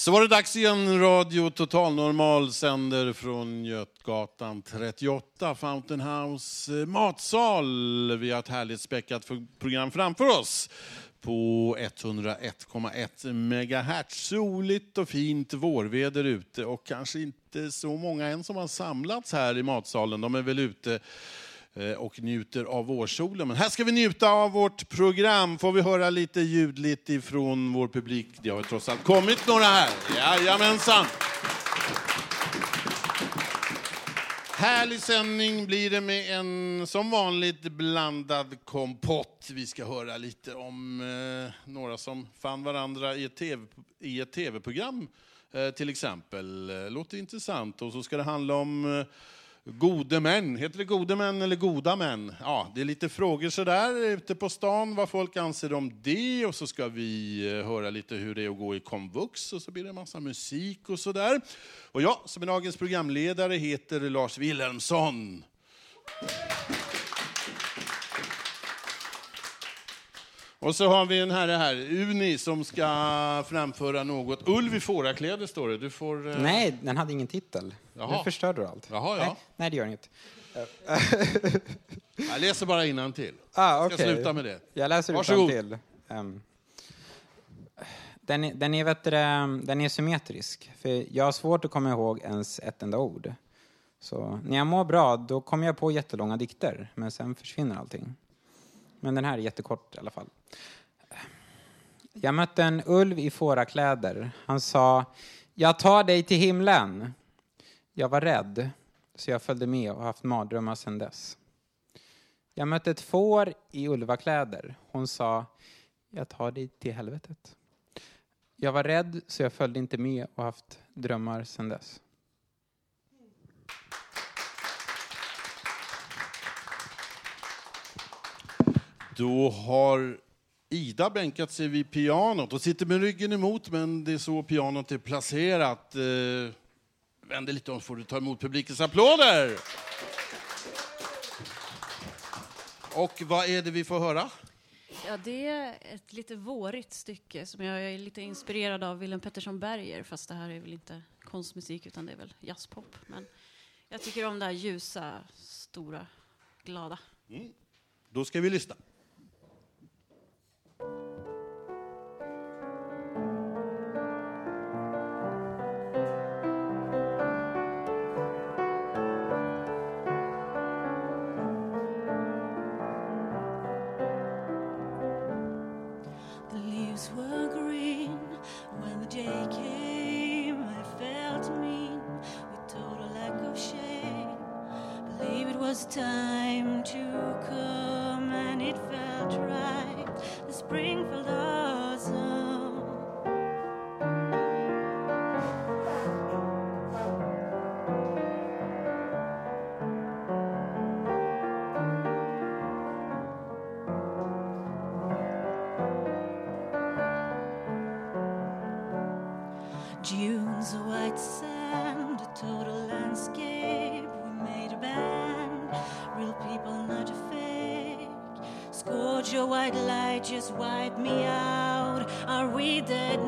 Så var det dags igen. Radio Total Normal sänder från Götgatan 38, Fountain House eh, matsal. Vi har ett härligt späckat program framför oss på 101,1 megahertz. Soligt och fint vårväder ute och kanske inte så många än som har samlats här i matsalen. De är väl ute Eh, och njuter av vårsolen. Men här ska vi njuta av vårt program. Får vi höra lite ljudligt ifrån vår publik? Det har trots allt kommit några här. Jajamensan! Härlig sändning blir det med en som vanligt blandad kompott. Vi ska höra lite om eh, några som fann varandra i ett TV, i ett TV-program eh, till exempel. Eh, låter intressant. Och så ska det handla om eh, Gode män, heter det gode män eller goda män? Ja, det är lite frågor sådär ute på stan, vad folk anser om det. Och så ska vi eh, höra lite hur det är att gå i komvux och så blir det en massa musik och sådär. Och jag som är dagens programledare heter Lars Wilhelmsson. Och så har vi en herre här, Uni, som ska framföra något. Ulv i fårakläder står det. Du får... Uh... Nej, den hade ingen titel. Jaha. Nu förstörde du allt. Jaha, ja. nej, nej, det gör inget. Jag läser bara innantill. Ah, okay. Ska sluta med det. Jag läser Varsågod. till. Um, den, är, den, är, vet du, den är symmetrisk, för jag har svårt att komma ihåg ens ett enda ord. Så när jag mår bra, då kommer jag på jättelånga dikter, men sen försvinner allting. Men den här är jättekort i alla fall. Jag mötte en ulv i fårakläder. Han sa, jag tar dig till himlen. Jag var rädd, så jag följde med och har haft mardrömmar sedan dess. Jag mötte ett får i ulvakläder. Hon sa, jag tar dig till helvetet. Jag var rädd, så jag följde inte med och har haft drömmar sedan dess. Då har Ida bänkat sig vid pianot och sitter med ryggen emot, men det är så pianot är placerat. Eh, vänd dig lite om får du ta emot publikens applåder. Och vad är det vi får höra? Ja, det är ett lite vårigt stycke som jag är lite inspirerad av Willem Pettersson Berger, fast det här är väl inte konstmusik utan det är väl jazzpop. Men jag tycker om det här ljusa, stora, glada. Mm. Då ska vi lyssna. will try. The spring for just wipe me out. Are we dead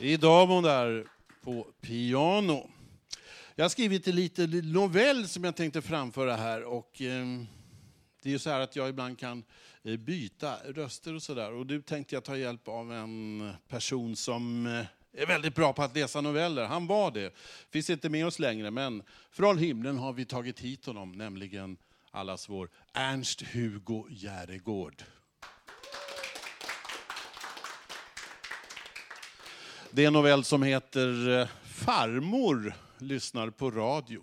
Det var Damon där på piano. Jag har skrivit en liten novell som jag tänkte framföra här. Och, eh, det är ju så här att jag ibland kan eh, byta röster och sådär. Och nu tänkte jag ta hjälp av en person som eh, är väldigt bra på att läsa noveller. Han var det. Finns inte med oss längre, men från himlen har vi tagit hit honom, nämligen allas vår Ernst-Hugo Järegård. Det är en novell som heter eh, Farmor lyssnar på radio.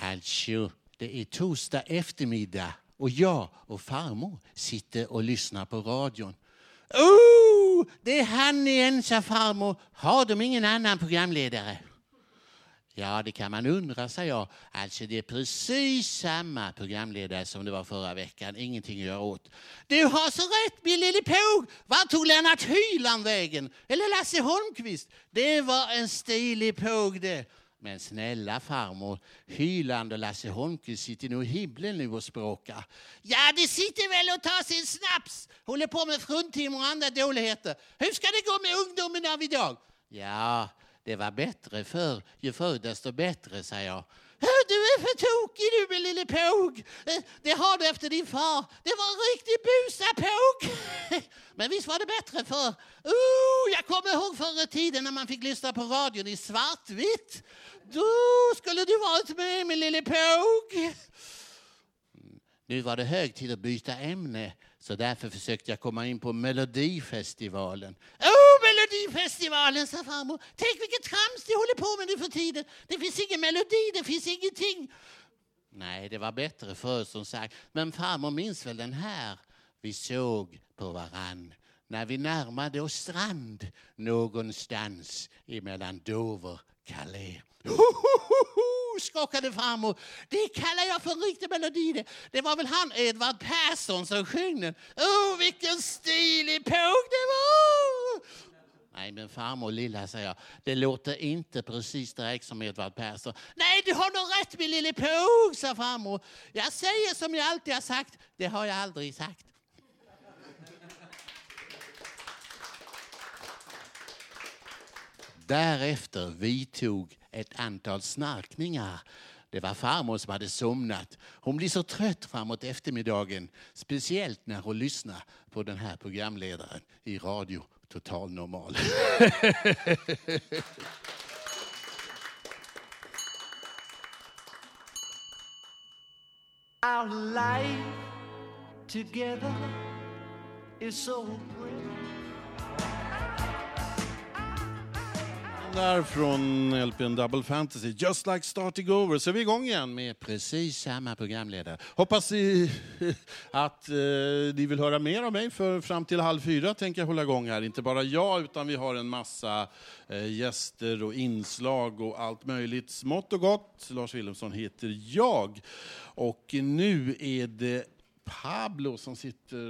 Alltså, det är torsdag eftermiddag och jag och farmor sitter och lyssnar på radion. Oh, det är han igen, sa farmor. Har de ingen annan programledare? Ja, det kan man undra, sa jag. Alltså, det är precis samma programledare som det var förra veckan. Ingenting att göra åt. Du har så rätt, min lille påg! Vart tog Lennart Hyland vägen? Eller Lasse Holmqvist? Det var en stilig påg det. Men snälla farmor, Hyland och Lasse Holmqvist sitter nog i himlen nu och språkar. Ja, de sitter väl och tar sin snaps, håller på med fruntimmer och andra dåligheter. Hur ska det gå med ungdomen av idag? Ja, det var bättre förr. Ju förr desto bättre, säger jag. Du är för tokig du min lille påg. Eh, det har du efter din far. Det var en riktig busapåg. Men visst var det bättre förr. Oh, jag kommer ihåg förr i tiden när man fick lyssna på radion i svartvitt. Då skulle du varit med min lille påg. Nu var det hög tid att byta ämne, så därför försökte jag komma in på Melodifestivalen. Oh, Melodifestivalen, sa farmor. Tänk vilket trams de håller på med nu för tiden. Det finns ingen melodi, det finns ingenting. Nej, det var bättre förr som sagt. Men farmor minns väl den här? Vi såg på varann när vi närmade oss strand någonstans emellan Dover, Calais. Hohoho, skakade farmor. Det kallar jag för en riktig melodi det. Det var väl han Edvard Persson som sjöng den. Oh, vilken stilig påg det var! Nej, men farmor lilla, säger jag, det låter inte precis direkt som Edvard Persson. Nej, du har nog rätt min lille påg, sa farmor. Jag säger som jag alltid har sagt, det har jag aldrig sagt. Därefter vidtog ett antal snarkningar. Det var farmor som hade somnat. Hon blir så trött framåt eftermiddagen, speciellt när hon lyssnar på den här programledaren i radio Total Normal. Our life together is so great. Där från LPn Double Fantasy, Just Like Starting Over, så är vi igång igen med precis samma programledare. Hoppas i, att eh, ni vill höra mer av mig, för fram till halv fyra tänker jag hålla igång här. Inte bara jag, utan vi har en massa eh, gäster och inslag och allt möjligt smått och gott. Lars Wilhelmsson heter jag. Och nu är det Pablo som sitter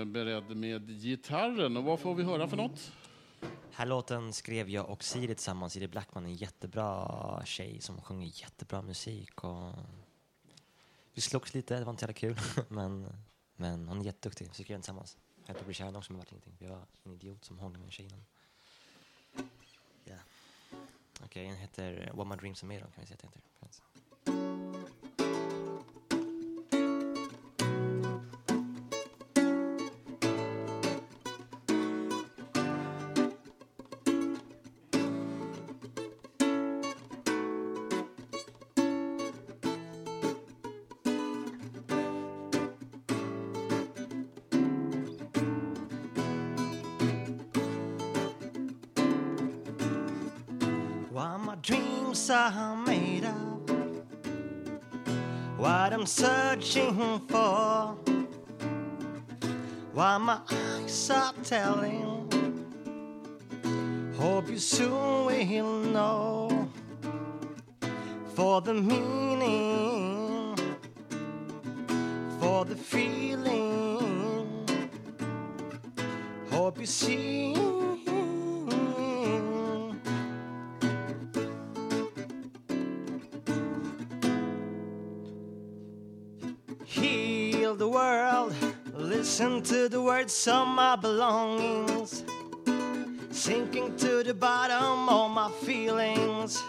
eh, beredd med gitarren. Och vad får vi höra för något? Här låten skrev jag och Siri tillsammans. Siri Blackman är en jättebra tjej som sjunger jättebra musik. Och vi slogs lite, det var inte så jävla kul. men, men hon är jätteduktig, så vi skrev den tillsammans. Jag höll på att bli kär i henne också, men det vart ingenting. Jag var en idiot som hånglade med tjejen. Yeah. Okej, den heter What My Dreams Are Made Of, kan vi säga att den heter. Dreams are made of, what I'm searching for, what my eyes are telling. Hope you soon will know for the meaning, for the feeling. Hope you see. Listen to the words of my belongings. Sinking to the bottom of my feelings.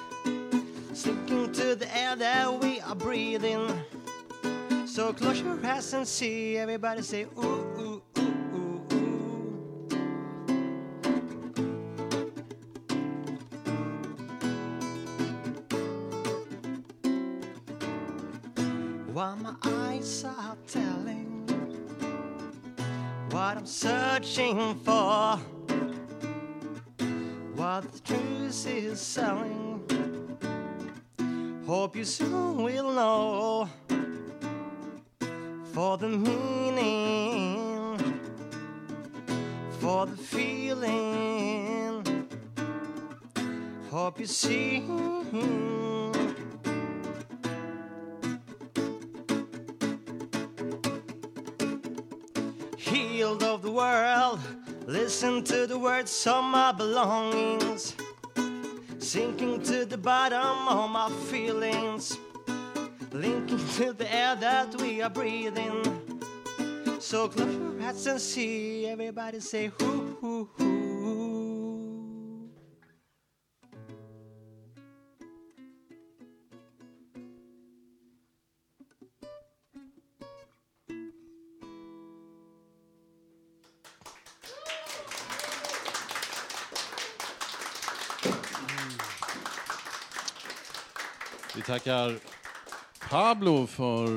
Sinking to the air that we are breathing. So close your eyes and see everybody say ooh, ooh, ooh, ooh, ooh. While my eyes are telling what I'm searching for, what the truth is selling. Hope you soon will know for the meaning, for the feeling. Hope you see. The world, listen to the words of my belongings. Sinking to the bottom of my feelings, linking to the air that we are breathing. So close your eyes and see everybody say hoo hoo hoo. Tackar Pablo för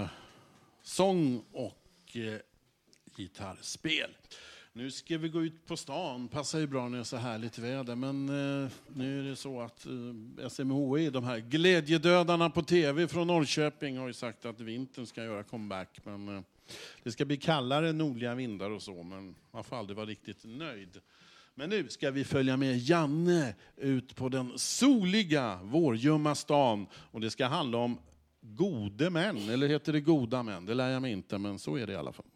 eh, sång och eh, gitarrspel. Nu ska vi gå ut på stan. Passar ju bra när det är så härligt väder. Men eh, nu är det så att eh, SMHI, de här glädjedödarna på tv från Norrköping, har ju sagt att vintern ska göra comeback. Men det ska bli kallare nordliga vindar och så, men man får aldrig vara riktigt nöjd. Men nu ska vi följa med Janne ut på den soliga vårljumma stan. Och det ska handla om gode män, eller heter det goda män? Det lär jag mig inte, men så är det i alla fall.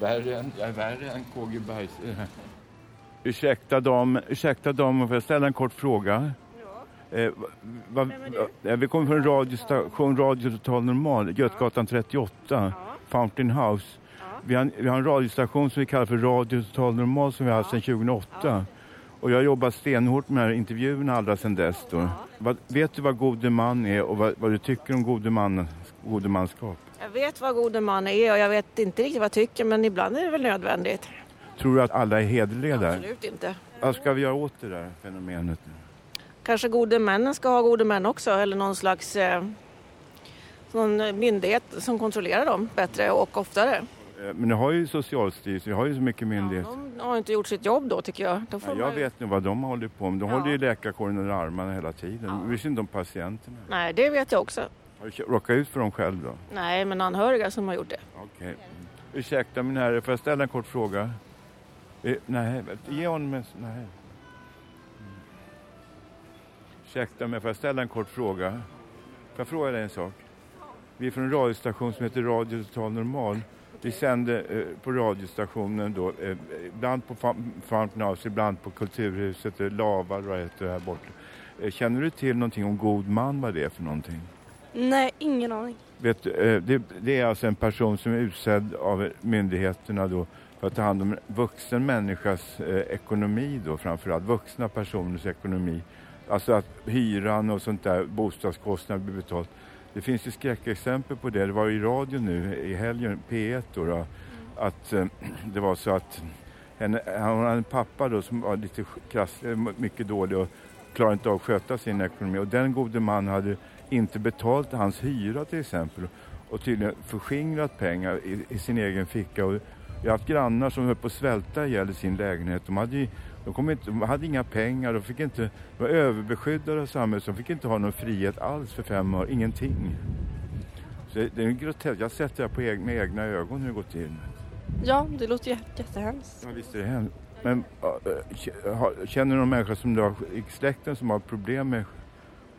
Värre än, jag är värre än KG Bergs... eh. Ursäkta dam, ursäkta dam, får jag ställa en kort fråga? Ja. Eh, va, va, vi kommer från radiostation, Radio Total Normal, Götgatan 38, Fountain House. Vi, har, vi har en radiostation som vi kallar för Radio Total Normal som vi har haft sedan 2008. Och jag har jobbat stenhårt med de här intervjuerna allra sedan dess. Vad, vet du vad gode man är och vad, vad du tycker om gode, man, gode manskap? Jag vet vad gode man är och jag vet inte riktigt vad jag tycker men ibland är det väl nödvändigt. Tror du att alla är hederliga där? Absolut inte. Vad ska vi göra åt det där fenomenet? Kanske gode männen ska ha gode män också eller någon slags eh, någon myndighet som kontrollerar dem bättre och oftare. Eh, Men nu har ju Socialstyrelsen, vi har ju så mycket myndigheter. De har inte gjort sitt jobb då tycker jag. Ja, jag ju- vet nu vad de håller på med. De Ja. håller ju läkarkåren under armarna hela tiden. Vi visste inte om patienterna. Nej, det vet jag också. Har du råkat ut för dem själv då? Nej, men anhöriga som har gjort det. Okej. Ursäkta min herre, får jag ställa en kort fråga? Eh, nej, ge honom en... Nej. Mm. Ursäkta mig, får jag ställa en kort fråga? Får jag fråga dig en sak? Vi är från en radiostation som heter Radio Total Normal. Vi sänder eh, på radiostationen då, eh, ibland på Fountain House, ibland på Kulturhuset, eh, Lava, vad heter det här borta. Känner du till någonting om god man, vad det är för någonting? Nej, ingen aning. Vet, det, det är alltså en person som är utsedd av myndigheterna då för att ta hand om en vuxen människas ekonomi då framförallt, vuxna personers ekonomi. Alltså att hyran och sånt där, bostadskostnader blir betalt. Det finns ju skräckexempel på det. Det var i radio nu i helgen, P1 då, då att eh, det var så att henne, hon hade en pappa då som var lite krass, eh, mycket dålig och klarade inte av att sköta sin ekonomi. Och den gode man hade inte betalt hans hyra till exempel och tydligen förskingrat pengar i, i sin egen ficka. Och jag har haft grannar som höll på att svälta ihjäl i sin lägenhet. De hade, ju, de kom inte, de hade inga pengar, de, fick inte, de var överbeskyddade av samhället, de fick inte ha någon frihet alls för fem år, ingenting. Så det, är groteskt. Jag har sett det här på med egna ögon hur det går till. Ja, det låter jättehemskt. Ja, visst är det hemskt. Men har- känner du någon människa som du har, i släkten som har problem med,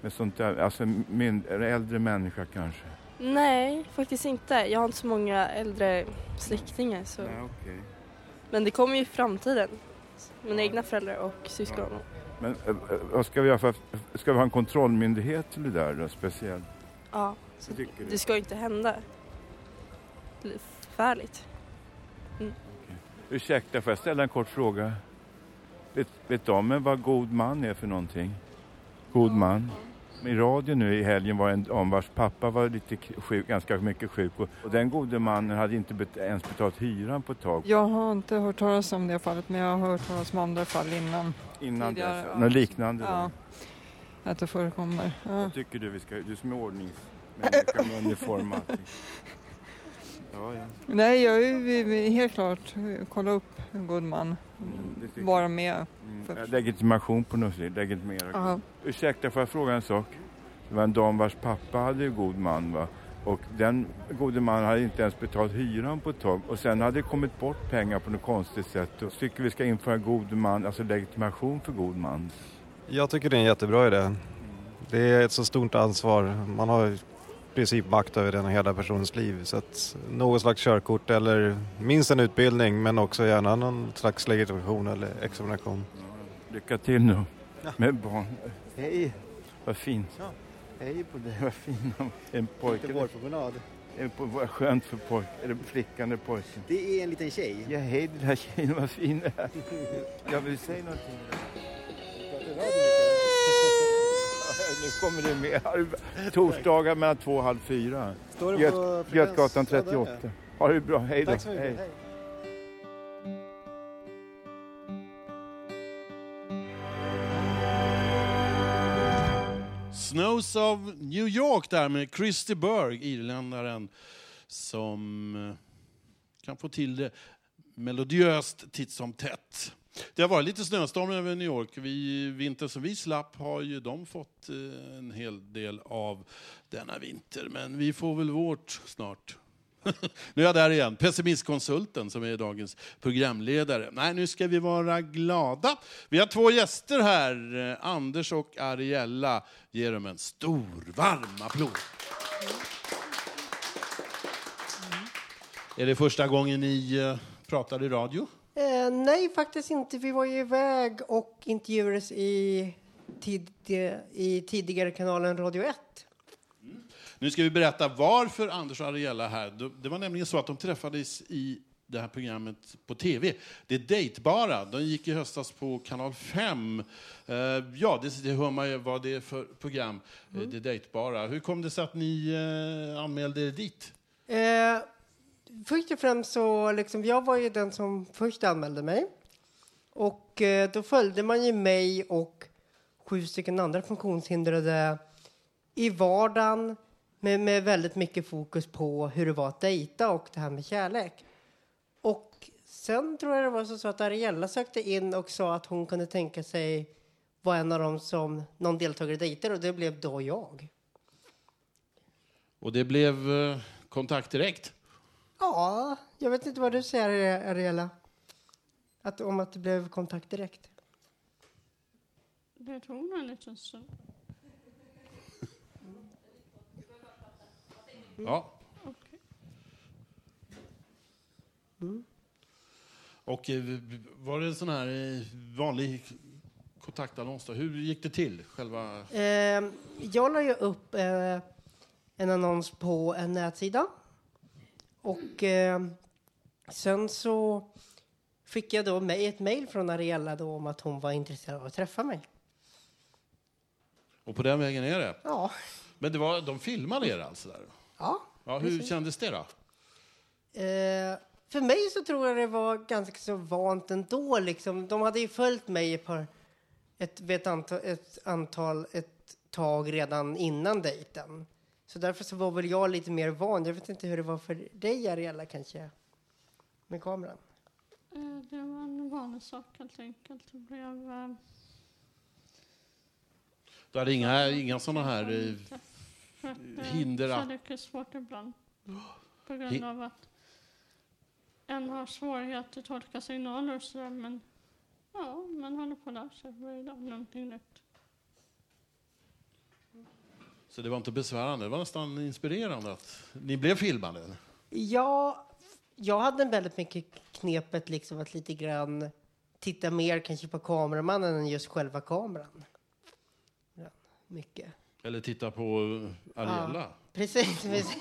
med sånt där? Alltså min, äldre människa kanske? Nej, faktiskt inte. Jag har inte så många äldre släktingar. Så. Nej, okej. Men det kommer ju i framtiden. Mina egna föräldrar och syskon. Men äh, äh, vad ska vi göra för ska vi ha en kontrollmyndighet till det där då, speciellt? Ja, så du? det ska ju inte hända. Det är förfärligt. Mm. Ursäkta, får jag ställa en kort fråga? Vet, vet de vad god man är för någonting? God man. I radio nu i helgen var en om vars pappa var lite sjuk, ganska mycket sjuk och, och den gode mannen hade inte bet, ens betalat hyran på ett tag. Jag har inte hört talas om det fallet men jag har hört talas om andra fall innan. Innan tidigare, dess, ja. något liknande då? Ja, att det förekommer. Ja. Vad tycker du vi ska, du som är ordningsmänniska med uniform. Ja, ja. Nej, jag är helt klart kolla upp en god man. Tycker Vara med. Mm, För- Legitimation på något sätt, legitimera. Ja. Ursäkta, får jag fråga en sak? Det var en dam vars pappa hade ju god man va? Och den gode mannen hade inte ens betalt hyran på ett tag och sen hade det kommit bort pengar på något konstigt sätt. Och tycker vi ska införa god man, alltså legitimation för god man. Jag tycker det är en jättebra idé. Det är ett så stort ansvar. Man har princip makt över den hela personens liv. Så att något slags körkort eller minst en utbildning men också gärna någon slags legitimation eller examination. Lycka till nu med barn. Hej, vad fint. Hej på dig, vad fin En pojke. Lite vårpromenad. Vad skönt för pojken, eller flickan eller pojken. Det är en liten tjej. Ja, hej den här tjejen, vad fin är. Jag vill säga någonting. Nu kommer det med. Torsdagar mellan två och halv fyra. Står det på Göt? Götgatan Ja, där 38. med. Ha det bra, hej då. Tack så mycket. Hej. Hej. Snows of New York där med Christy Berg, irländaren, som eh, kan få till det melodiöst titt som tätt. Det har varit lite snöstorm över New York. Vi, vinter som vi slapp har ju de fått eh, en hel del av denna vinter. Men vi får väl vårt snart. nu är jag där igen. Pessimistkonsulten som är dagens programledare. Nej, nu ska vi vara glada. Vi har två gäster här, eh, Anders och Ariella. Ge dem en stor, varm applåd. Är det första gången ni eh, pratar i radio? Eh, nej, faktiskt inte. Vi var ju iväg och intervjuades i, tid, i tidigare kanalen Radio 1. Nu ska vi berätta varför Anders och Ariella är här. Det- var nämligen så att de träffades i det här programmet på tv. Det är Dejtbara. De gick i höstas på kanal 5. Eh, ja, det, det hör man ju vad det är för program. Eh, Det är Dejtbara. Hur kom det sig att ni eh, anmälde er dit? Först och främst så, liksom, jag var ju den som först anmälde mig. Och eh, då följde man ju mig och sju stycken andra funktionshindrade i vardagen med, med väldigt mycket fokus på hur det var att dejta och det här med kärlek. Och sen tror jag det var så, så att Ariella sökte in och sa att hon kunde tänka sig vara en av dem som någon deltagare dejtar och det blev då jag. Och det blev eh, kontakt direkt. Ja, jag vet inte vad du säger Ariella. Att, om att det blev kontakt direkt. Det tog nog en liten stund. Ja. Och eh, var det en sån här eh, vanlig kontaktannons då? Hur gick det till? Själva... Eh, jag la ju upp eh, en annons på en nätsida. Och eh, sen så fick jag då ett mejl från Ariella då om att hon var intresserad av att träffa mig. Och på den vägen är det? Ja. Men det var, de filmade er alltså? Där. Ja. ja hur precis. kändes det då? Eh, för mig så tror jag det var ganska så vant ändå. Liksom. De hade ju följt mig ett, par, ett, ett, antal, ett antal, ett tag redan innan dejten. Så därför så var väl jag lite mer van. Jag vet inte hur det var för dig, Ariella, kanske, med kameran. Eh, Det var en vanlig sak helt enkelt. Det blev... eh, Du hade inga, inga såna här eh, hinder? att- Kärlek är svårt ibland. På grund av att en har svårighet att tolka signaler och sådär. Men ja, man håller på att lära sig varje dag någonting nytt. Så det var inte besvärande, det var nästan inspirerande att ni blev filmade? Ja, jag hade väldigt mycket knepet liksom att lite grann titta mer kanske på kameramannen än just själva kameran. Mycket. Eller titta på Ariella? Ja, precis, precis.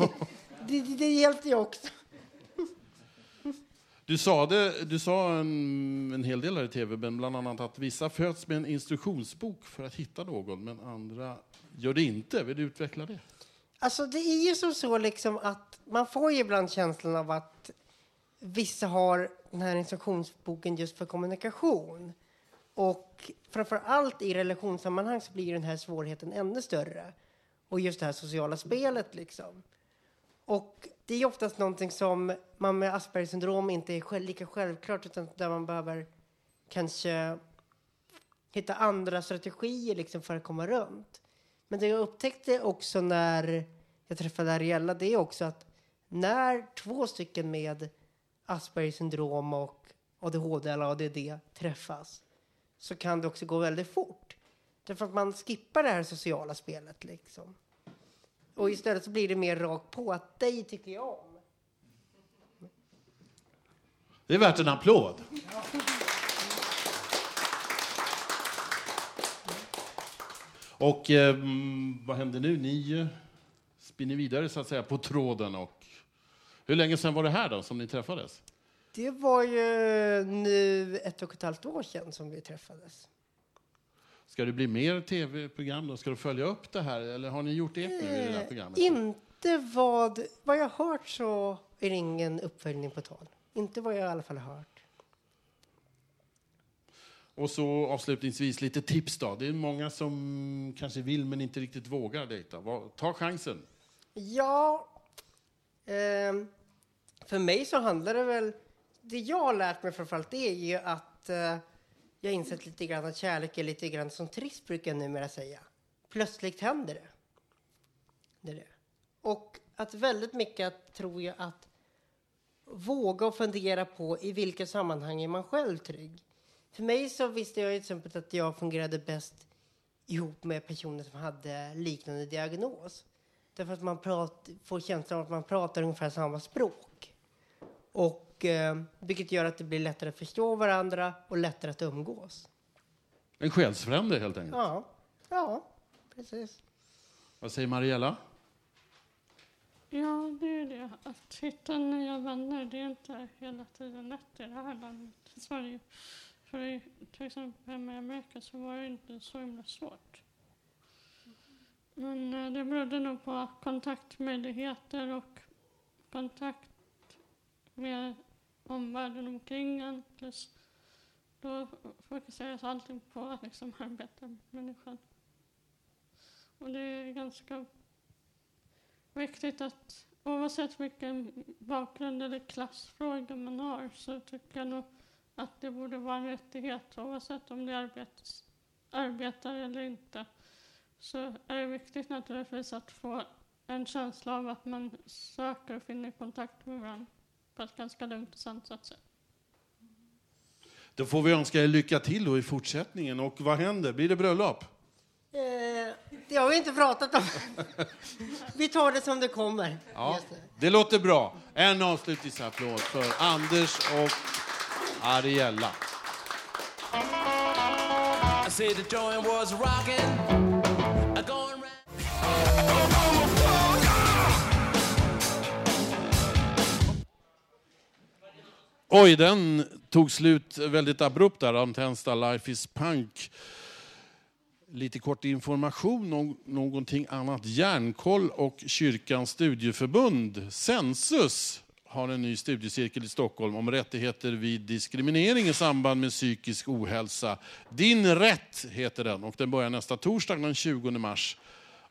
det, det, det hjälpte ju också. Du sa, det, du sa en, en hel del här i tv, men bland annat att vissa föds med en instruktionsbok för att hitta någon, men andra gör det inte. Vill du utveckla det? Alltså det är ju som så liksom att man får ju ibland känslan av att vissa har den här instruktionsboken just för kommunikation. Och framför allt i relationssammanhang så blir den här svårigheten ännu större. Och just det här sociala spelet liksom. Och det är oftast någonting som man med Aspergers syndrom inte är själv, lika självklart utan där man behöver kanske hitta andra strategier liksom för att komma runt. Men det jag upptäckte också när jag träffade Ariella det är också att när två stycken med Aspergers syndrom och ADHD eller ADD träffas så kan det också gå väldigt fort. Därför att man skippar det här sociala spelet liksom. Och istället så blir det mer rakt på att dig tycker jag om. Det är värt en applåd. Och eh, vad händer nu? Ni spinner vidare så att säga på tråden. Och hur länge sedan var det här då som ni träffades? Det var ju nu ett och ett halvt år sedan som vi träffades. Ska det bli mer tv-program då? Ska du följa upp det här? Eller har ni gjort ert nu i det här Eh, programmet? inte vad, vad jag har hört så är det ingen uppföljning på tal. Inte vad jag i alla fall har hört. Och så avslutningsvis lite tips då. Det är många som kanske vill men inte riktigt vågar dejta. Vad- Ta chansen. Ja, ehm, för mig så handlar det väl... Det jag har lärt mig framförallt det är ju att eh, jag har insett lite grann att kärlek är lite grann som trist brukar jag numera säga. Plötsligt händer det. Det är det. Och att väldigt mycket tror jag att våga och fundera på i vilka sammanhang är man själv trygg. För mig så visste jag till exempel att jag fungerade bäst ihop med personer som hade liknande diagnos. Därför att man prat, får känslan av att man pratar ungefär samma språk. Och, eh, vilket gör att det blir lättare att förstå varandra och lättare att umgås. En själsfrände helt enkelt. Ja, ja precis. Vad säger Mariella? Ja, det är det. Att hitta nya vänner, det är inte hela tiden lätt i det här landet, i Sverige. För i, till exempel med Amerika så var det inte så himla svårt. Men eh, det berodde nog på kontaktmöjligheter och kontakt med omvärlden omkring en. Plus då fokuseras allting på att liksom arbeta med människan. Och det är ganska viktigt att oavsett vilken bakgrund eller klassfråga man har så tycker jag nog att det borde vara en rättighet oavsett om det arbetas, arbetar eller inte. Så är det viktigt naturligtvis att få en känsla av att man söker och finner kontakt med varandra på ett ganska lugnt och sansat sätt. Då får vi önska er lycka till då i fortsättningen. Och vad händer? Blir det bröllop? Eh, det har vi inte pratat om. vi tar det som det kommer. Ja, det låter bra. En avslutningsapplåd för Anders och Ariella. Oj, den tog slut väldigt abrupt där. Antensta Life is Punk. Lite kort information om någonting annat. Järnkoll och Kyrkans studieförbund, Sensus, har en ny studiecirkel i Stockholm om rättigheter vid diskriminering i samband med psykisk ohälsa. Din rätt heter den och den börjar nästa torsdag den 20 mars.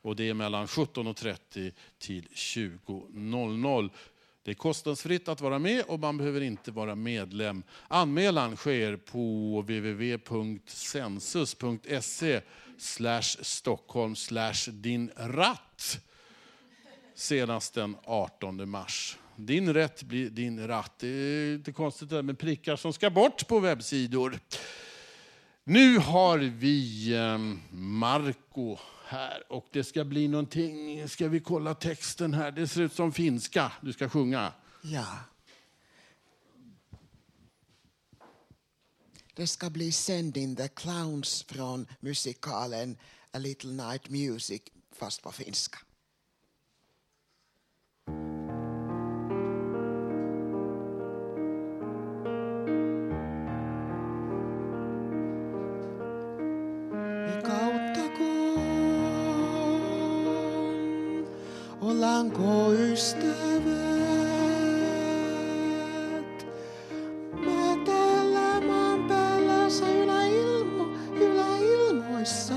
Och det är mellan 17.30 till 20.00. Det är kostnadsfritt att vara med och man behöver inte vara medlem. Anmälan sker på www.census.se slash Stockholm slash din ratt senast den 18 mars. Din rätt blir din ratt. Det är lite konstigt det där med prickar som ska bort på webbsidor. Nu har vi eh, Marco här och det ska bli någonting. Ska vi kolla texten här? Det ser ut som finska. Du ska sjunga. Ja. Det ska bli Sending the Clowns från musikalen A Little Night Music, fast på finska. Ollaanko ystävät? Mä täällä maan päällä sä yläilmo, yläilmoissa.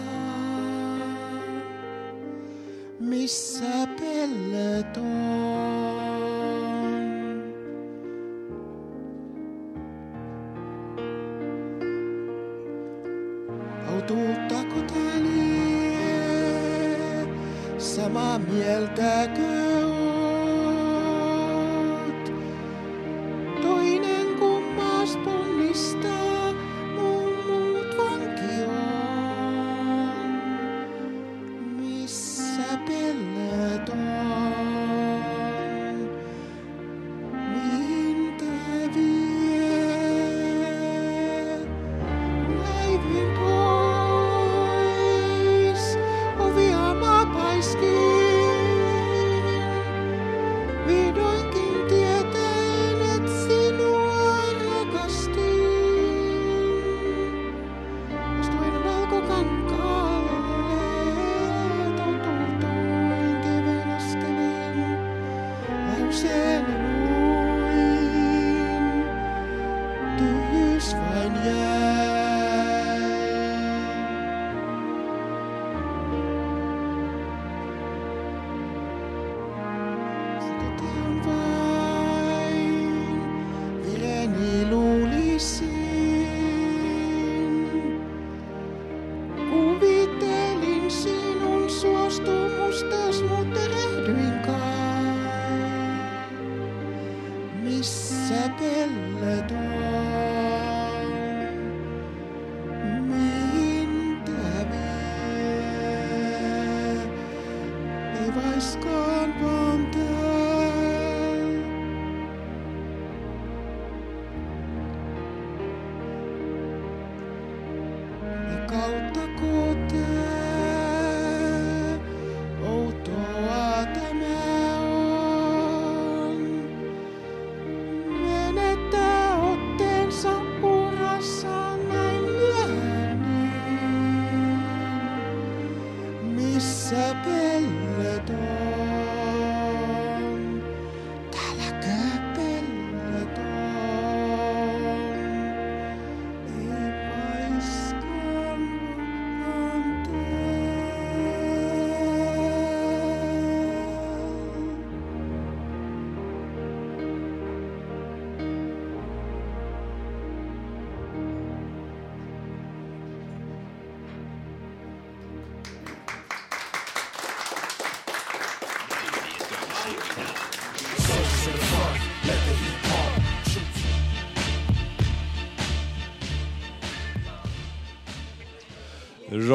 Missä pellet on? Autuuttako tää lie? sama mieltäköön.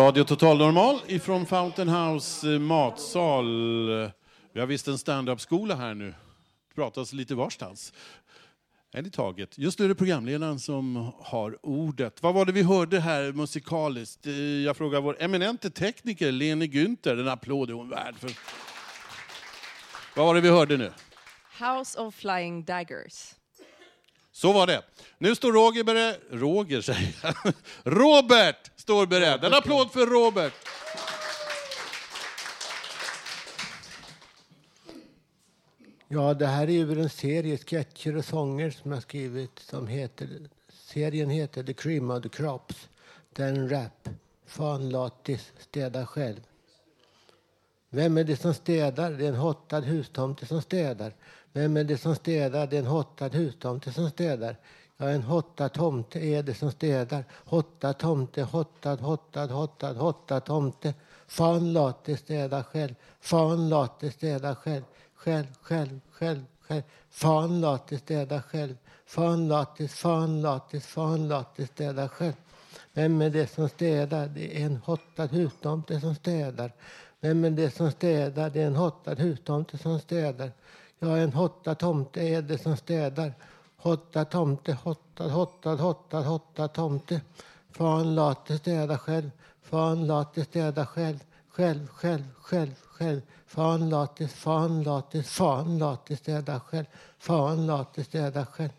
Radio Total Normal ifrån Fountain House eh, matsal. Vi har visst en stand-up-skola här nu. Det pratas lite varstans. En i taget. Just nu är det programledaren som har ordet. Vad var det vi hörde här musikaliskt? Eh, Jag frågar vår eminente tekniker Lene Günther. En applåd är hon värd. För... Vad var det vi hörde nu? House of Flying Daggers. Så var det. Nu står Roger. Roger säger jag. Robert står beredd. En applåd för Robert. Ja, det här är ju en serie sketcher och sånger som jag skrivit som heter... Serien heter The Cream of the Crops. Det är en rap. Fan latis, städa själv. Vem är det som städar? Det är en hottad hustomte som städar. Vem är det som städar? Det är en hottad hustomte som städar. Ja, en hotta tomte är det som städar. Hotta tomte, hottad, hottad, hottad, hotta tomte. Fan latis, städa själv. Fan latis, städa själv. Själv, själv, själv, själv. Fan latis, städa själv. Fan latis, fan latis, fan latis, städa själv. Vem är det som städar? Det är en hottad hustomte som städar. Vem är det som städar? Det är en hottad hustomte som städar. Ja, en hottad tomte är det som städar. Hotta tomte, hotta, hotta, hotta, hotta tomte. Fan late städa själv. Fan late städa själv. Själv, själv, själv, själv. Fan late, fan late, fan late städa själv. Fan late städa själv.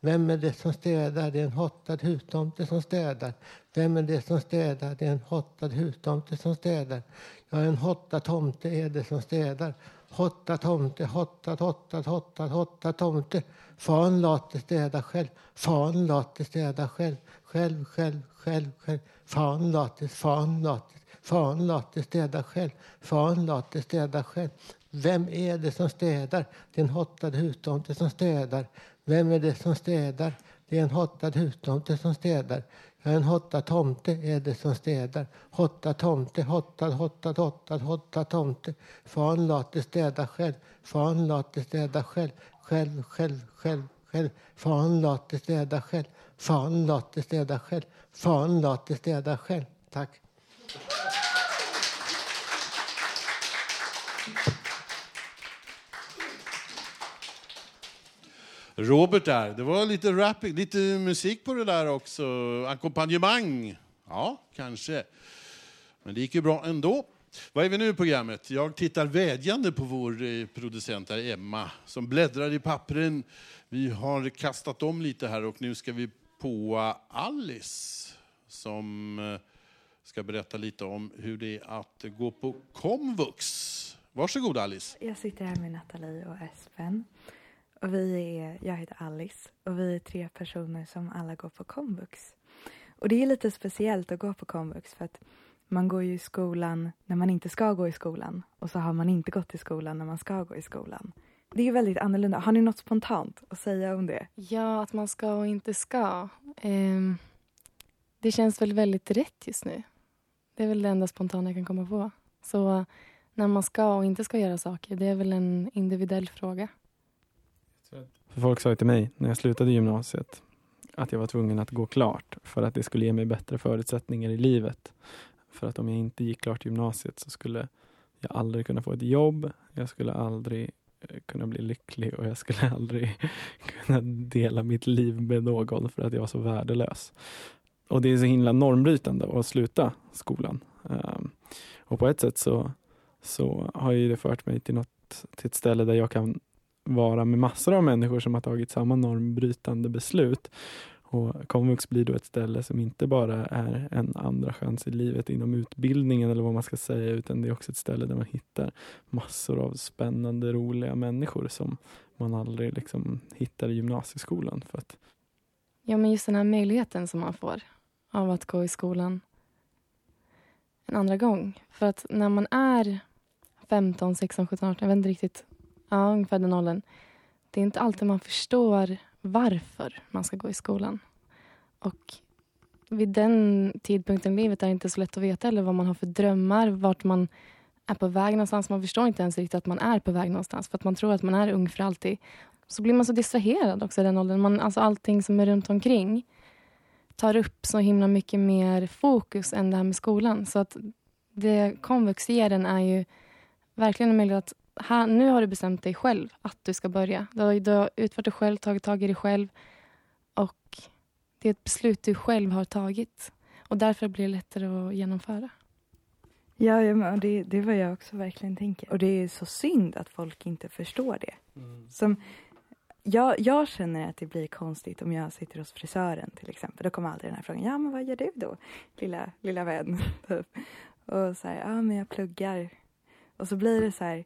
Vem är det som städar? Det är en hottad hustomte som städar. Vem är det som städar? Det är en hottad hustomte som städar. Ja, en hottad tomte är det som städar. Hotta tomte, hotta hottad, hotta hotta tomte. Fan late städa själv. Fan late städa själv. Själv, själv, själv, själv. Fan late, fan late, fan late städa själv. Fan late städa själv. Vem är det som städar? Det är en hottad hustomte som städar. Vem är det som städar? Det är en hottad hustomte som städar. En hotta tomte är det som städar. Hotta tomte, hottad, hottad, hottad, hotta tomte. Fan late städa själv. Fan late städa själv. Själv, själv, själv, själv. Fan late städa själv. Fan late städa själv. Fan late städa själv. Tack. Robert där, det var lite rapping, lite musik på det där också. Ackompanjemang. Ja, kanske. Men det gick ju bra ändå. Vad är vi nu i programmet? Jag tittar vädjande på vår eh, producent här, Emma, som bläddrar i pappren. Vi har kastat om lite här och nu ska vi på Alice som eh, ska berätta lite om hur det är att gå på komvux. Varsågod Alice. Jag sitter här med Nathalie och Espen. Och vi är, jag heter Alice och vi är tre personer som alla går på komvux. Och det är lite speciellt att gå på komvux för att man går ju i skolan när man inte ska gå i skolan och så har man inte gått i skolan när man ska gå i skolan. Det är ju väldigt annorlunda. Har ni något spontant att säga om det? Ja, att man ska och inte ska. Ehm, det känns väl väldigt rätt just nu. Det är väl det enda spontana jag kan komma på. Så när man ska och inte ska göra saker, det är väl en individuell fråga. För folk sa till mig när jag slutade gymnasiet att jag var tvungen att gå klart för att det skulle ge mig bättre förutsättningar i livet. För att om jag inte gick klart gymnasiet så skulle jag aldrig kunna få ett jobb, jag skulle aldrig eh, kunna bli lycklig och jag skulle aldrig kunna dela mitt liv med någon för att jag var så värdelös. Och det är så himla normbrytande att sluta skolan. Ehm, och på ett sätt så, så har ju det fört mig till, något, till ett ställe där jag kan vara med massor av människor som har tagit samma normbrytande beslut. Och komvux blir då ett ställe som inte bara är en andra chans i livet inom utbildningen eller vad man ska säga, utan det är också ett ställe där man hittar massor av spännande, roliga människor som man aldrig liksom hittar i gymnasieskolan. För att Ja, men just den här möjligheten som man får av att gå i skolan en andra gång. För att när man är 15, 16, 17, 18, jag vet inte riktigt, ja, ungefär den åldern. Det är inte alltid man förstår varför man ska gå i skolan. Och vid den tidpunkten i livet är det inte så lätt att veta eller vad man har för drömmar, vart man är på väg någonstans. Man förstår inte ens riktigt att man är på väg någonstans för att man tror att man är ung för alltid. Så blir man så distraherad också i den åldern. Man, alltså allting som är runt omkring tar upp så himla mycket mer fokus än det här med skolan. Så att det komvux ger en är ju verkligen en möjlighet att här, nu har du bestämt dig själv att du ska börja. Du har, du har utfört det själv, tagit tag i det själv. Och det är ett beslut du själv har tagit. Och därför blir det lättare att genomföra. Ja, ja men det, det är vad jag också verkligen tänker. Och det är så synd att folk inte förstår det. Som, jag, jag känner att det blir konstigt om jag sitter hos frisören till exempel. Då kommer alltid den här frågan, ja men vad gör du då, lilla, lilla vän? Typ. Och så här, ja men jag pluggar. Och så blir det så här,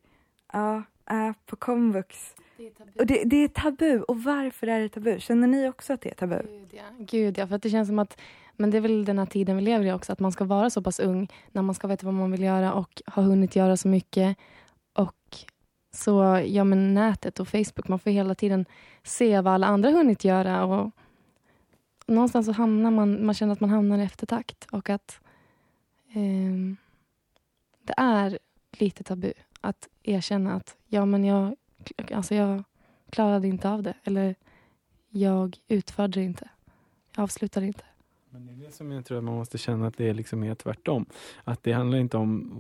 ja, äh, på komvux. Det är tabu. Och det, det är tabu. Och varför är det tabu? Känner ni också att det är tabu? Gud ja. Gud ja, för att det känns som att men det är väl den här tiden vi lever i också, att man ska vara så pass ung när man ska veta vad man vill göra och ha hunnit göra så mycket. Och så, ja men nätet och Facebook, man får hela tiden se vad alla andra hunnit göra och någonstans så hamnar man, man känner att man hamnar i eftertakt och att ehm, det är lite tabu att erkänna att ja men jag, alltså jag klarade inte av det eller jag utförde det inte. Jag avslutade inte. Men det är det som jag tror att man måste känna att det är liksom mer tvärtom. Att det handlar inte om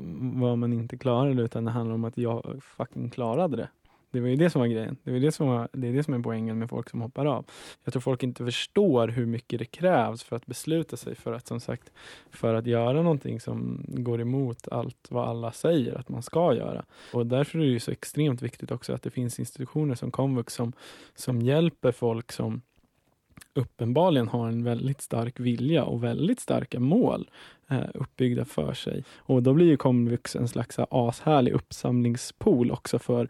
vad man inte klarade utan det handlar om att jag fucking klarade det. Det var ju det som var grejen. Det, var det, som var, det är det som är poängen med folk som hoppar av. Jag tror folk inte förstår hur mycket det krävs för att besluta sig för att som sagt för att göra någonting som går emot allt vad alla säger att man ska göra. Och därför är det ju så extremt viktigt också att det finns institutioner som komvux som, som hjälper folk som uppenbarligen har en väldigt stark vilja och väldigt starka mål eh, uppbyggda för sig. Och då blir ju komvux en slags ashärlig uppsamlingspool också för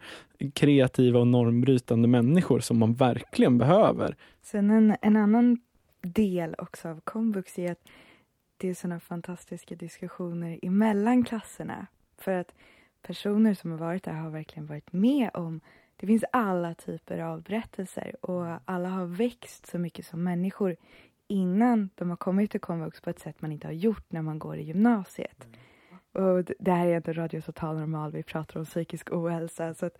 kreativa och normbrytande människor som man verkligen behöver. Sen en, en annan del också av komvux är att det är såna fantastiska diskussioner emellan klasserna. För att personer som har varit där har verkligen varit med om det finns alla typer av berättelser och alla har växt så mycket som människor innan de har kommit till komvux på ett sätt man inte har gjort när man går i gymnasiet. Och det här är inte Radio Total Normal, vi pratar om psykisk ohälsa. Så att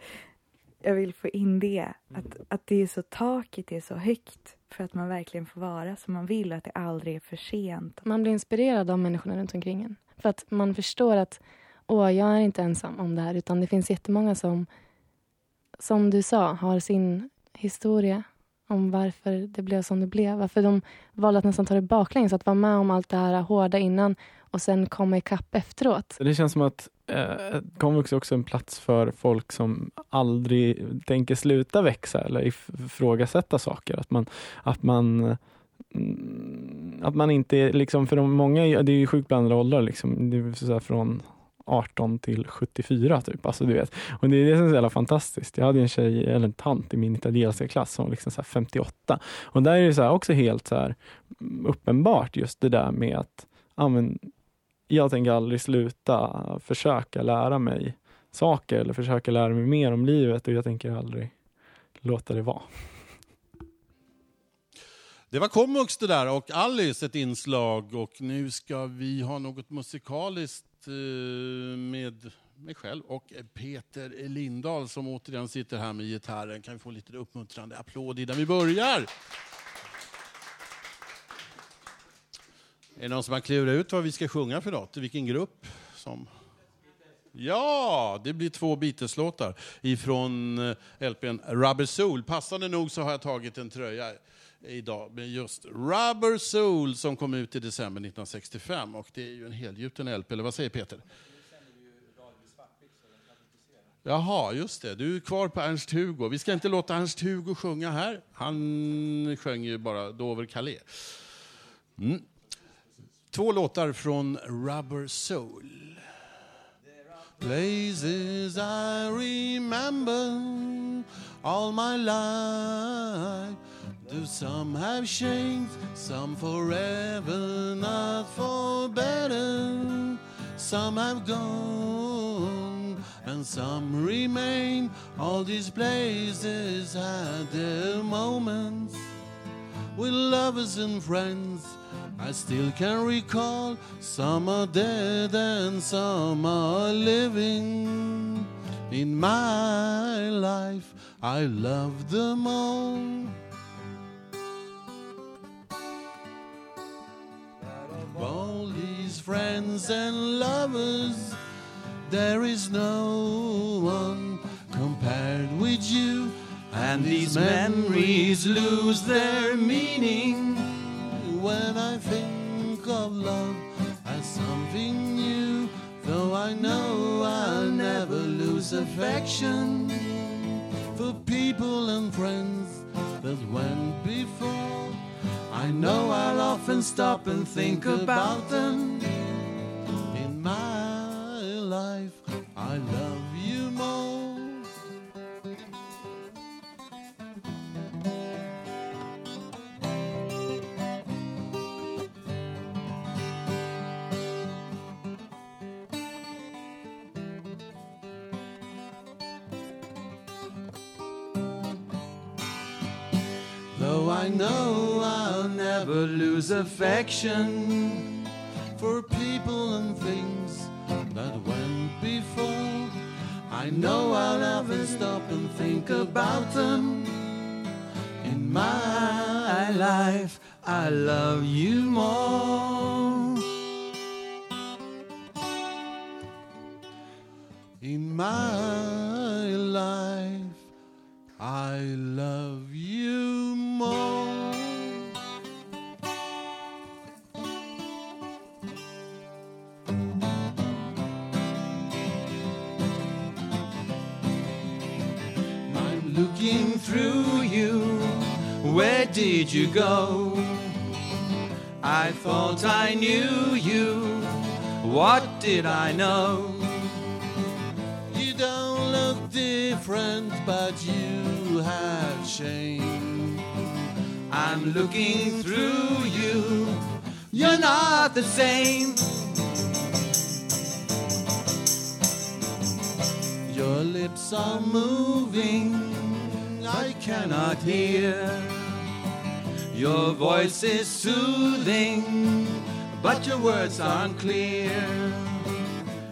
jag vill få in det, att, att det är så taket är så högt för att man verkligen får vara som man vill och att det aldrig är för sent. Man blir inspirerad av människorna runt omkring en. För att man förstår att åh, jag är inte ensam om det här utan det finns jättemånga som, som du sa, har sin historia om varför det blev som det blev. Varför de valde att nästan ta det baklänges, att vara med om allt det här hårda innan och sen komma ikapp efteråt. Det känns som att eh, komvux är också en plats för folk som aldrig tänker sluta växa eller ifrågasätta saker. Att man, att man mm, att man inte, är- liksom för de många, det är ju sjukt blandade åldrar, liksom, det är så här från 18 till 74 typ. Alltså, du vet. Och det är det som är så jävla fantastiskt. Jag hade en tjej, eller en tant i min italienska klass som var liksom så här 58. Och där är det så här också helt så här uppenbart just det där med att ja, men, jag tänker aldrig sluta försöka lära mig saker eller försöka lära mig mer om livet och jag tänker aldrig låta det vara. Det var Komvux det där och Alice ett inslag och nu ska vi ha något musikaliskt Eh, med mig själv och Peter Lindahl som återigen sitter här med gitarren. Kan vi få lite uppmuntrande applåd innan vi börjar? Är det någon som har klurat ut vad vi ska sjunga för något? Vilken grupp? Som... Ja, det blir två Beatles-låtar ifrån eh, LPn Rubber Soul. Passande nog så har jag tagit en tröja idag med just Rubber Soul som kom ut i december 1965 och det är ju en helgjuten LP, eller vad säger Peter? Jaha, just det. Du är kvar på Ernst-Hugo. Vi ska inte låta Ernst-Hugo sjunga här. Han sjöng ju bara Dover-Calais. Mm. Två låtar från Rubber Soul. Places I remember all my life. Do some have changed, some forever, not for better. Some have gone, and some remain. All these places had their moments with lovers and friends. I still can recall some are dead and some are living. In my life, I love them all. All these friends and lovers, there is no one compared with you. And these memories lose their meaning when I think of love as something new. Though I know I'll never lose affection for people and friends that went before. I know I'll often stop and think about them. In my life, I love lose affection for people and things that went before. I know I'll never stop and think about them. In my life, I love you more. In my you go? I thought I knew you. What did I know? You don't look different, but you have changed. I'm looking through you. You're not the same. Your lips are moving, I cannot hear. Your voice is soothing, but your words aren't clear.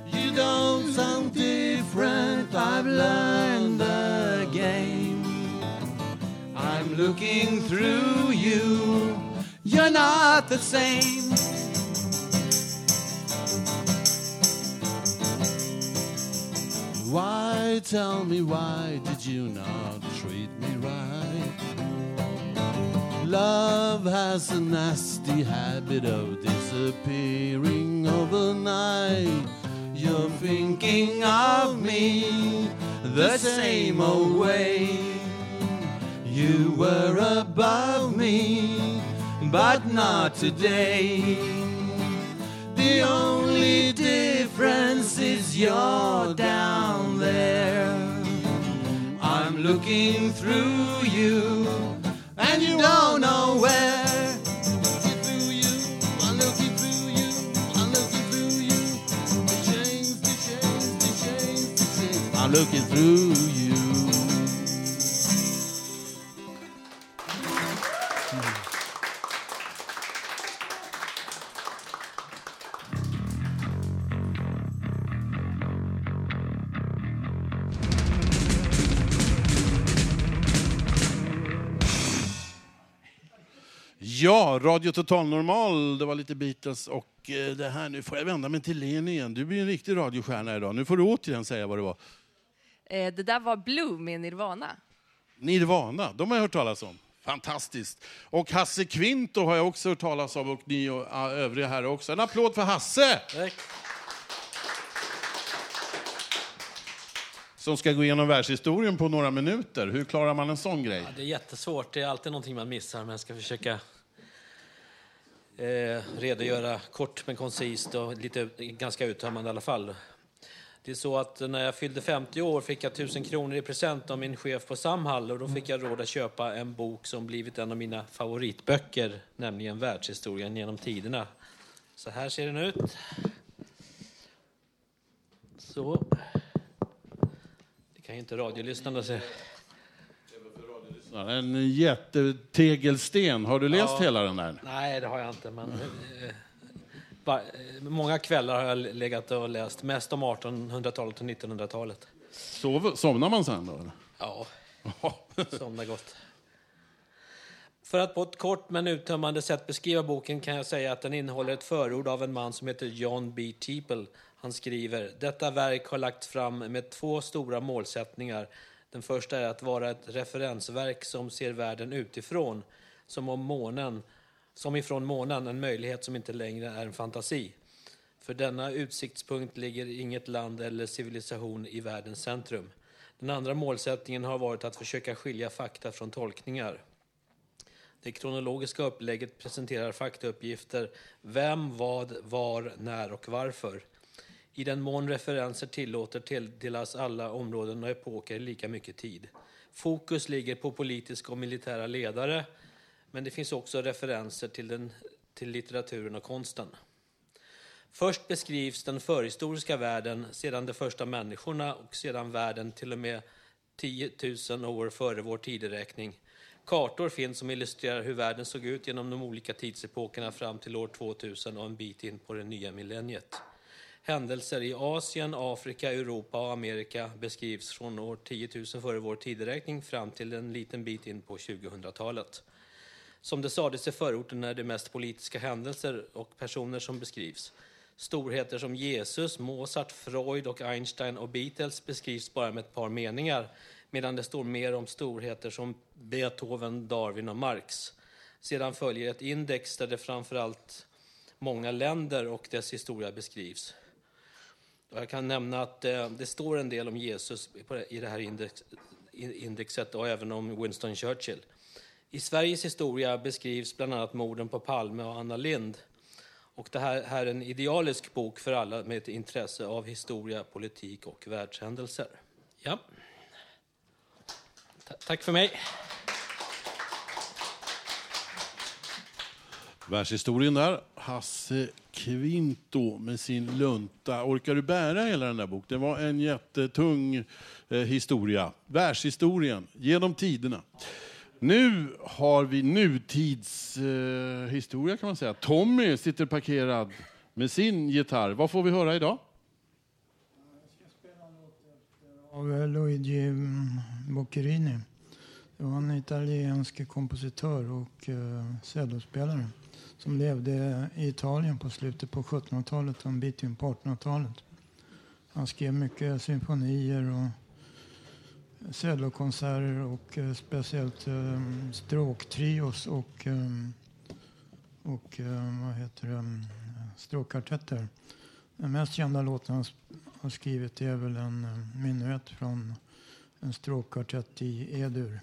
You don't sound different, I've learned the game. I'm looking through you. You're not the same. Why, tell me, why did you not treat me right? Love has a nasty habit of disappearing overnight. You're thinking of me the same old way. You were above me, but not today. The only difference is you're down there. I'm looking through you, and you don't know where. Looking through you, one looking through you, one looking through you, the chains, the shame, the shame, the change, I'm looking through you, Ja, Radio Total Normal, det var lite Beatles och eh, det här, nu får jag vända mig till Leni igen. Du blir en riktig radiostjärna idag. Nu får du återigen säga vad det var. Eh, det där var Blue med Nirvana. Nirvana, de har jag hört talas om. Fantastiskt. Och Hasse Kvinto har jag också hört talas om och ni och ja, övriga här också. En applåd för Hasse! Som ska gå igenom världshistorien på några minuter. Hur klarar man en sån grej? Ja, det är jättesvårt. Det är alltid någonting man missar, men jag ska försöka eh, redogöra kort men koncist och lite ganska uttömmande i alla fall. Det är så att när jag fyllde 50 år fick jag 1000 kronor i present av min chef på Samhall och då fick jag råd att köpa en bok som blivit en av mina favoritböcker, nämligen Världshistorien genom tiderna. Så här ser den ut. Så. Det kan ju inte radiolyssnarna se. En jättetegelsten. Har du läst Ja. hela den där? Nej, det har jag inte. Men, eh, va- eh, många kvällar har jag legat och läst, mest om 1800-talet och 1900-talet. Sov, somnar man sen då? eller? Ja, somna gott. För att på ett kort men uttömmande sätt beskriva boken kan jag säga att den innehåller ett förord av en man som heter John B. Teeple. Han skriver, detta verk har lagts fram med två stora målsättningar. Den första är att vara ett referensverk som ser världen utifrån, som om månen, som ifrån månen, en möjlighet som inte längre är en fantasi. För denna utsiktspunkt ligger inget land eller civilisation i världens centrum. Den andra målsättningen har varit att försöka skilja fakta från tolkningar. Det kronologiska upplägget presenterar faktauppgifter, vem, vad, var, när och varför. I den mån referenser tillåter tilldelas alla områden och epoker lika mycket tid. Fokus ligger på politiska och militära ledare, men det finns också referenser till, den, till litteraturen och konsten. Först beskrivs den förhistoriska världen, sedan de första människorna och sedan världen till och med 10 000 år före vår tideräkning. Kartor finns som illustrerar hur världen såg ut genom de olika tidsepokerna fram till år 2000 och en bit in på det nya millenniet. Händelser i Asien, Afrika, Europa och Amerika beskrivs från år 10 000 före vår tideräkning fram till en liten bit in på 2000-talet. Som det sades i förorten är det mest politiska händelser och personer som beskrivs. Storheter som Jesus, Mozart, Freud och Einstein och Beatles beskrivs bara med ett par meningar medan det står mer om storheter som Beethoven, Darwin och Marx. Sedan följer ett index där det framförallt många länder och dess historia beskrivs. Och jag kan nämna att eh, det står en del om Jesus i det här index, indexet och även om Winston Churchill. I Sveriges historia beskrivs bland annat morden på Palme och Anna Lind. Och det här, här är en idealisk bok för alla med ett intresse av historia, politik och världshändelser. Ja. Tack för mig. Världshistorien där. Hasse Kvinto med sin lunta. Orkar du bära hela den där boken? Det var en jättetung eh, historia. Världshistorien genom tiderna. Nu har vi nutidshistoria eh, kan man säga. Tommy sitter parkerad med sin gitarr. Vad får vi höra idag? av eh, Luigi Boccherini. Det var en italiensk kompositör och eh, uh, cellospelare som levde i Italien på slutet på 1700-talet och en bit in på 1800-talet. Han skrev mycket symfonier och cellokonserter och eh, speciellt ehm, stråktrios och, ehm, och ehm, vad heter det, stråkkartetter. stråkkvartetter. Den mest kända låten han har skrivit är väl en eh, minuett från en stråkkvartett i E-dur.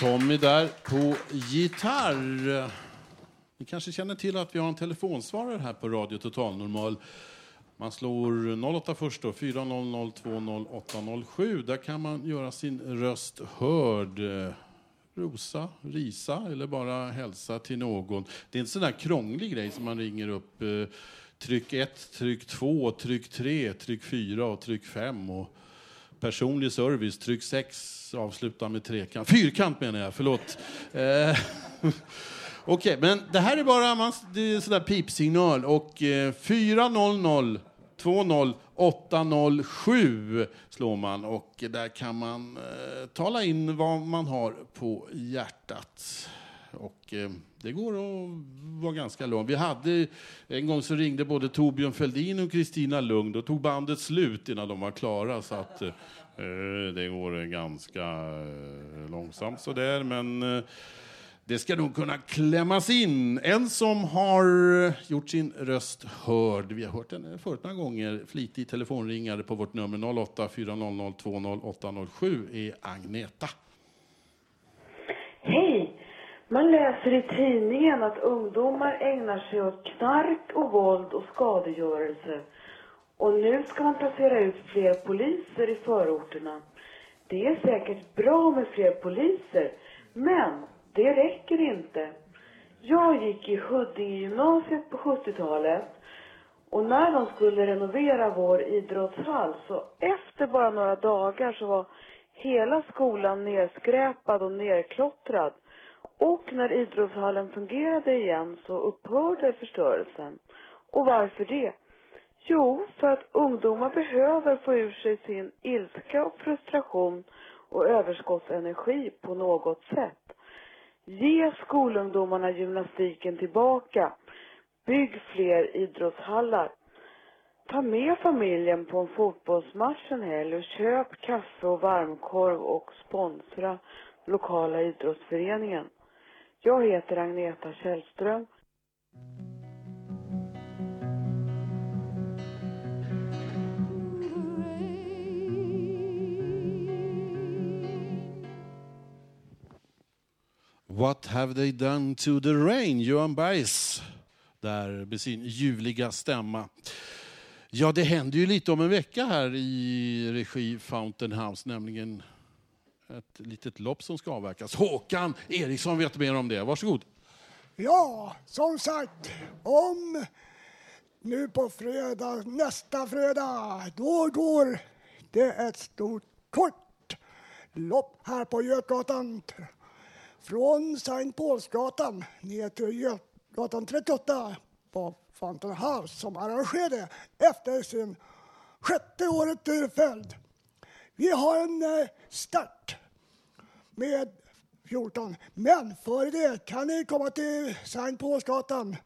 Tommy där på gitarr. Ni kanske känner till att vi har en telefonsvarare här på Radio Total Normal. Man slår 08 först då, 400 20807. Där kan man göra sin röst hörd. Rosa, risa eller bara hälsa till någon. Det är en sån där krånglig grej som man ringer upp. eh, Tryck 1, tryck 2, tryck 3, tryck 4 och tryck 5. Och personlig service, tryck 6, avsluta med trekant. Fyrkant menar jag, förlåt. Eh, Okej, men det här är bara man, det är sådär pipsignal. Och eh, 400 20 807 slår man och där kan man eh, tala in vad man har på hjärtat. Och eh, det går att vara ganska lång. Vi hade, en gång så ringde både Torbjörn Fälldin och Kristina Lund och tog bandet slut innan de var klara. Så att, eh, det går ganska eh, långsamt sådär, men eh, det ska nog kunna klämmas in. En som har eh, gjort sin röst hörd, vi har hört den förut några gånger, flitig telefonringare på vårt nummer 08-400-20807, är Agneta. Hej! Man läser i tidningen att ungdomar ägnar sig åt knark och våld och skadegörelse. Och nu ska man placera ut fler poliser i förorterna. Det är säkert bra med fler poliser, men det räcker inte. Jag gick i Huddinge-gymnasiet på 70-talet och när de skulle renovera vår idrottshall så efter bara några dagar så var hela skolan nedskräpad och nerklottrad. Och när idrottshallen fungerade igen så upphörde förstörelsen. Och varför det? Jo, för att ungdomar behöver få ur sig sin ilska och frustration och överskottsenergi på något sätt. Ge skolungdomarna gymnastiken tillbaka. Bygg fler idrottshallar. Ta med familjen på en fotbollsmatch en helg och köp kaffe och varmkorv och sponsra lokala idrottsföreningen. Jag heter Agneta Källström. What have they done to the rain? Johan Bergs där med sin ljuvliga stämma. Ja, det händer ju lite om en vecka här i regi Fountain House, nämligen ett litet lopp som ska avverkas. Håkan Eriksson vet mer om det. Varsågod. Ja, som sagt, om nu på fredag, nästa fredag, då går det ett stort kort lopp här på Götgatan från Sankt Paulsgatan ner till Götgatan 38 på Fountain House som arrangerade efter sin sjätte året i följd. Vi har en eh, start med 14, men före det kan ni komma till Sankt Paulsgatan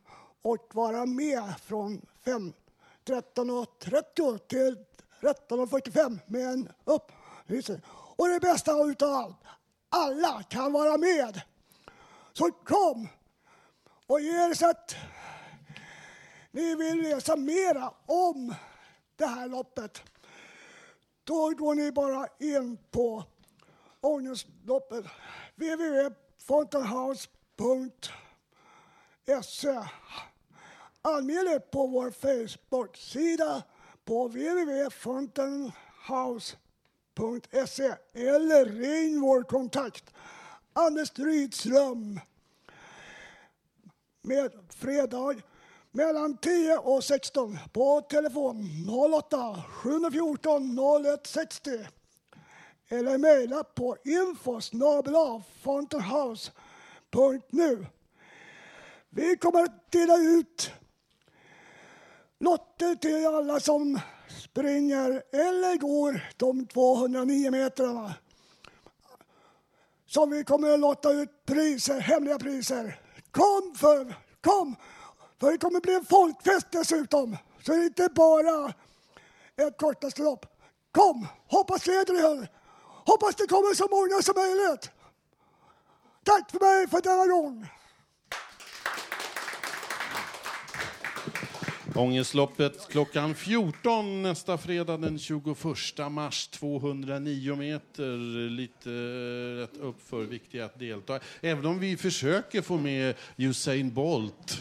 och vara med från 13.30 till 13.45 med en upplysning. Och det bästa utav allt, alla kan vara med. Så kom och ge er så att ni vill läsa mera om det här loppet. Då går ni bara in på ångestloppet www.fountainhouse.se Anmäl er på vår Facebook-sida på www.fountainhouse.se eller ring vår kontakt Anders Rydström med fredag mellan 10 och 16 på telefon 08 714 0160 eller mejla på info.fonterhouse.nu. Vi kommer att dela ut lotter till alla som springer eller går de 209 metrarna. Som vi kommer att lotta ut priser, hemliga priser. Kom för, kom! För det kommer bli en folkfest dessutom. Så det är inte bara ett kortaste lopp. Kom, hoppas se dig Hoppas det kommer så många som möjligt. Tack för mig för denna gång. Ångestloppet klockan 14 nästa fredag den 21 mars. 209 meter, lite rätt uppför. Viktigt viktiga att delta. Även om vi försöker få med Usain Bolt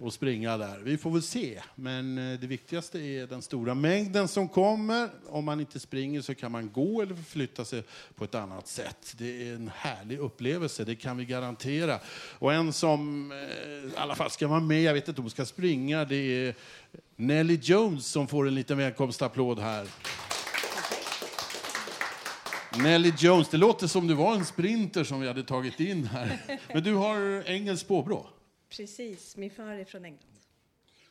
och springa där. Vi får väl se. Men eh, det viktigaste är den stora mängden som kommer. Om man inte springer så kan man gå eller förflytta sig på ett annat sätt. Det är en härlig upplevelse, det kan vi garantera. Och en som eh, i alla fall ska vara med, jag vet inte om hon ska springa, det är Nelly Jones som får en liten välkomstapplåd här. Nelly Jones, det låter som du var en sprinter som vi hade tagit in här. Men du har engelskt påbrå. Precis, min far är från England.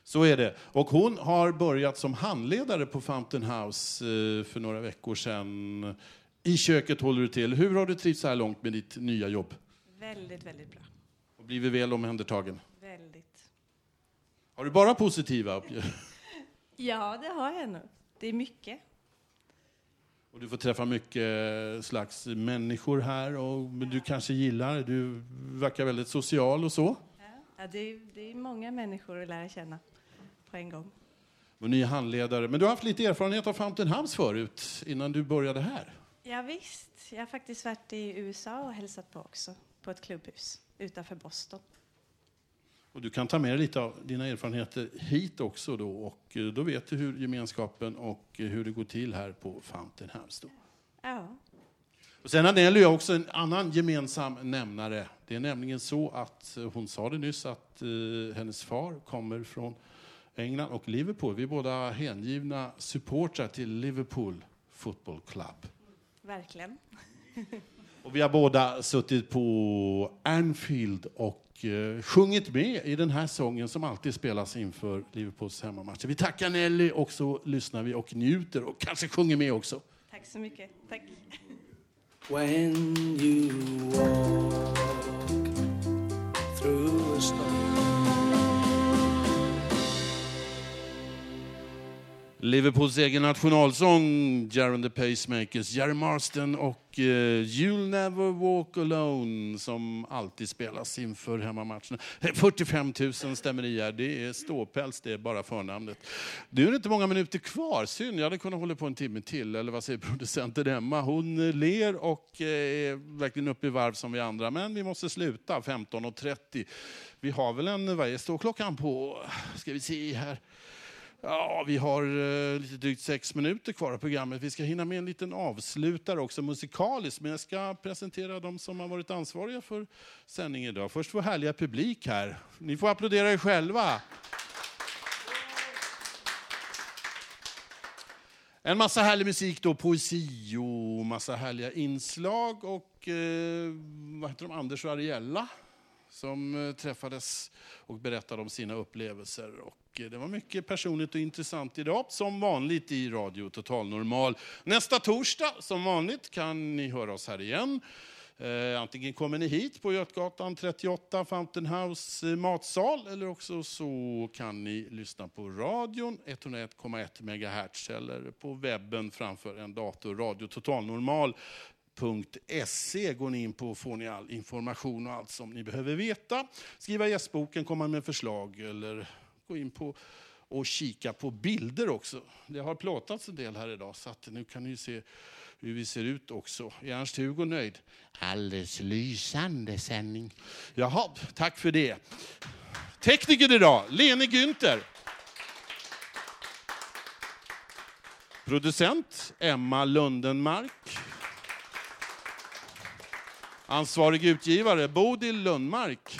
Så är det. Och hon har börjat som handledare på Fountain House eh, för några veckor sedan. I köket håller du till. Hur har du trivts så här långt med ditt nya jobb? Väldigt, väldigt bra. Och blivit väl omhändertagen? Väldigt. Har du bara positiva? Ja, det har jag nog. Det är mycket. Och du får träffa mycket slags människor här och du kanske gillar, du verkar väldigt social och så. Ja, det, är, det är många människor att lära känna på en gång. Och är handledare. Men du har haft lite erfarenhet av Fountain House förut, innan du började här. Ja, visst. Jag har faktiskt varit i USA och hälsat på också, på ett klubbhus utanför Boston. Och du kan ta med dig lite av dina erfarenheter hit också då och eh, då vet du hur gemenskapen och eh, hur det går till här på Fountain House. Då. Ja. Och sen har Nelly också en annan gemensam nämnare. Det är nämligen så att eh, hon sa det nyss att uh, hennes far kommer från England och Liverpool. Vi är båda hängivna supportrar till Liverpool Football Club. Verkligen. Och vi har båda suttit på Anfield och uh, sjungit med i den här sången som alltid spelas inför Liverpools hemmamatcher. Vi tackar Nelly och så lyssnar vi och njuter och kanske sjunger med också. Tack så mycket. Tack. When you walk through a storm. Liverpools egen nationalsång, Jaron the Pacemakers, Jerry Marston och eh, You'll Never Walk Alone som alltid spelas inför hemmamatcherna. Eh, 45 000 stämmer i här, det är ståpäls, det är bara förnamnet. Nu är det inte många minuter kvar, synd, jag hade kunnat hålla på en timme till, eller vad säger producenten Emma? Hon eh, ler och är verkligen uppe i varv som vi andra, men vi måste sluta 15.30. Vi har väl en, vad är ståklockan på, ska vi se här. Ja, vi har eh, lite drygt sex minuter kvar av programmet. Vi ska hinna med en liten avslutare också musikaliskt, men jag ska presentera de som har varit ansvariga för sändningen idag. Först vår härliga publik här. Ni får applådera er själva. En massa härlig musik, då, poesi och massa härliga inslag. Och eh, vad heter de? Anders och Ariella som eh, träffades och berättade om sina upplevelser. Och eh, det var mycket personligt och intressant idag, som vanligt i Radio Total Normal. Nästa torsdag, som vanligt, kan ni höra oss här igen. Eh, antingen kommer ni hit på Götgatan 38, Fountain House eh, matsal, eller också så kan ni lyssna på radion 101,1 MHz eller på webben framför en dator, Radio Total Normal www.se går ni in på och får ni all information och allt som ni behöver veta. Skriva gästboken, komma med förslag eller gå in på och kika på bilder också. Det har plåtats en del här idag så att nu kan ni se hur vi ser ut också. Är Ernst-Hugo nöjd? Alldeles lysande sändning. Jaha, tack för det. Tekniker idag, Lene Günther. Producent, Emma Lundenmark. Ansvarig utgivare, Bodil Lundmark.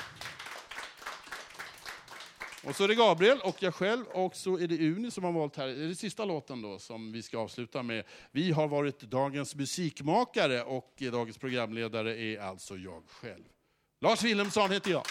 Och så är det Gabriel och jag själv och så är det Uni som har valt här. Det är det sista låten då som vi ska avsluta med. Vi har varit dagens musikmakare och dagens programledare är alltså jag själv. Lars Wilhelmsson heter jag.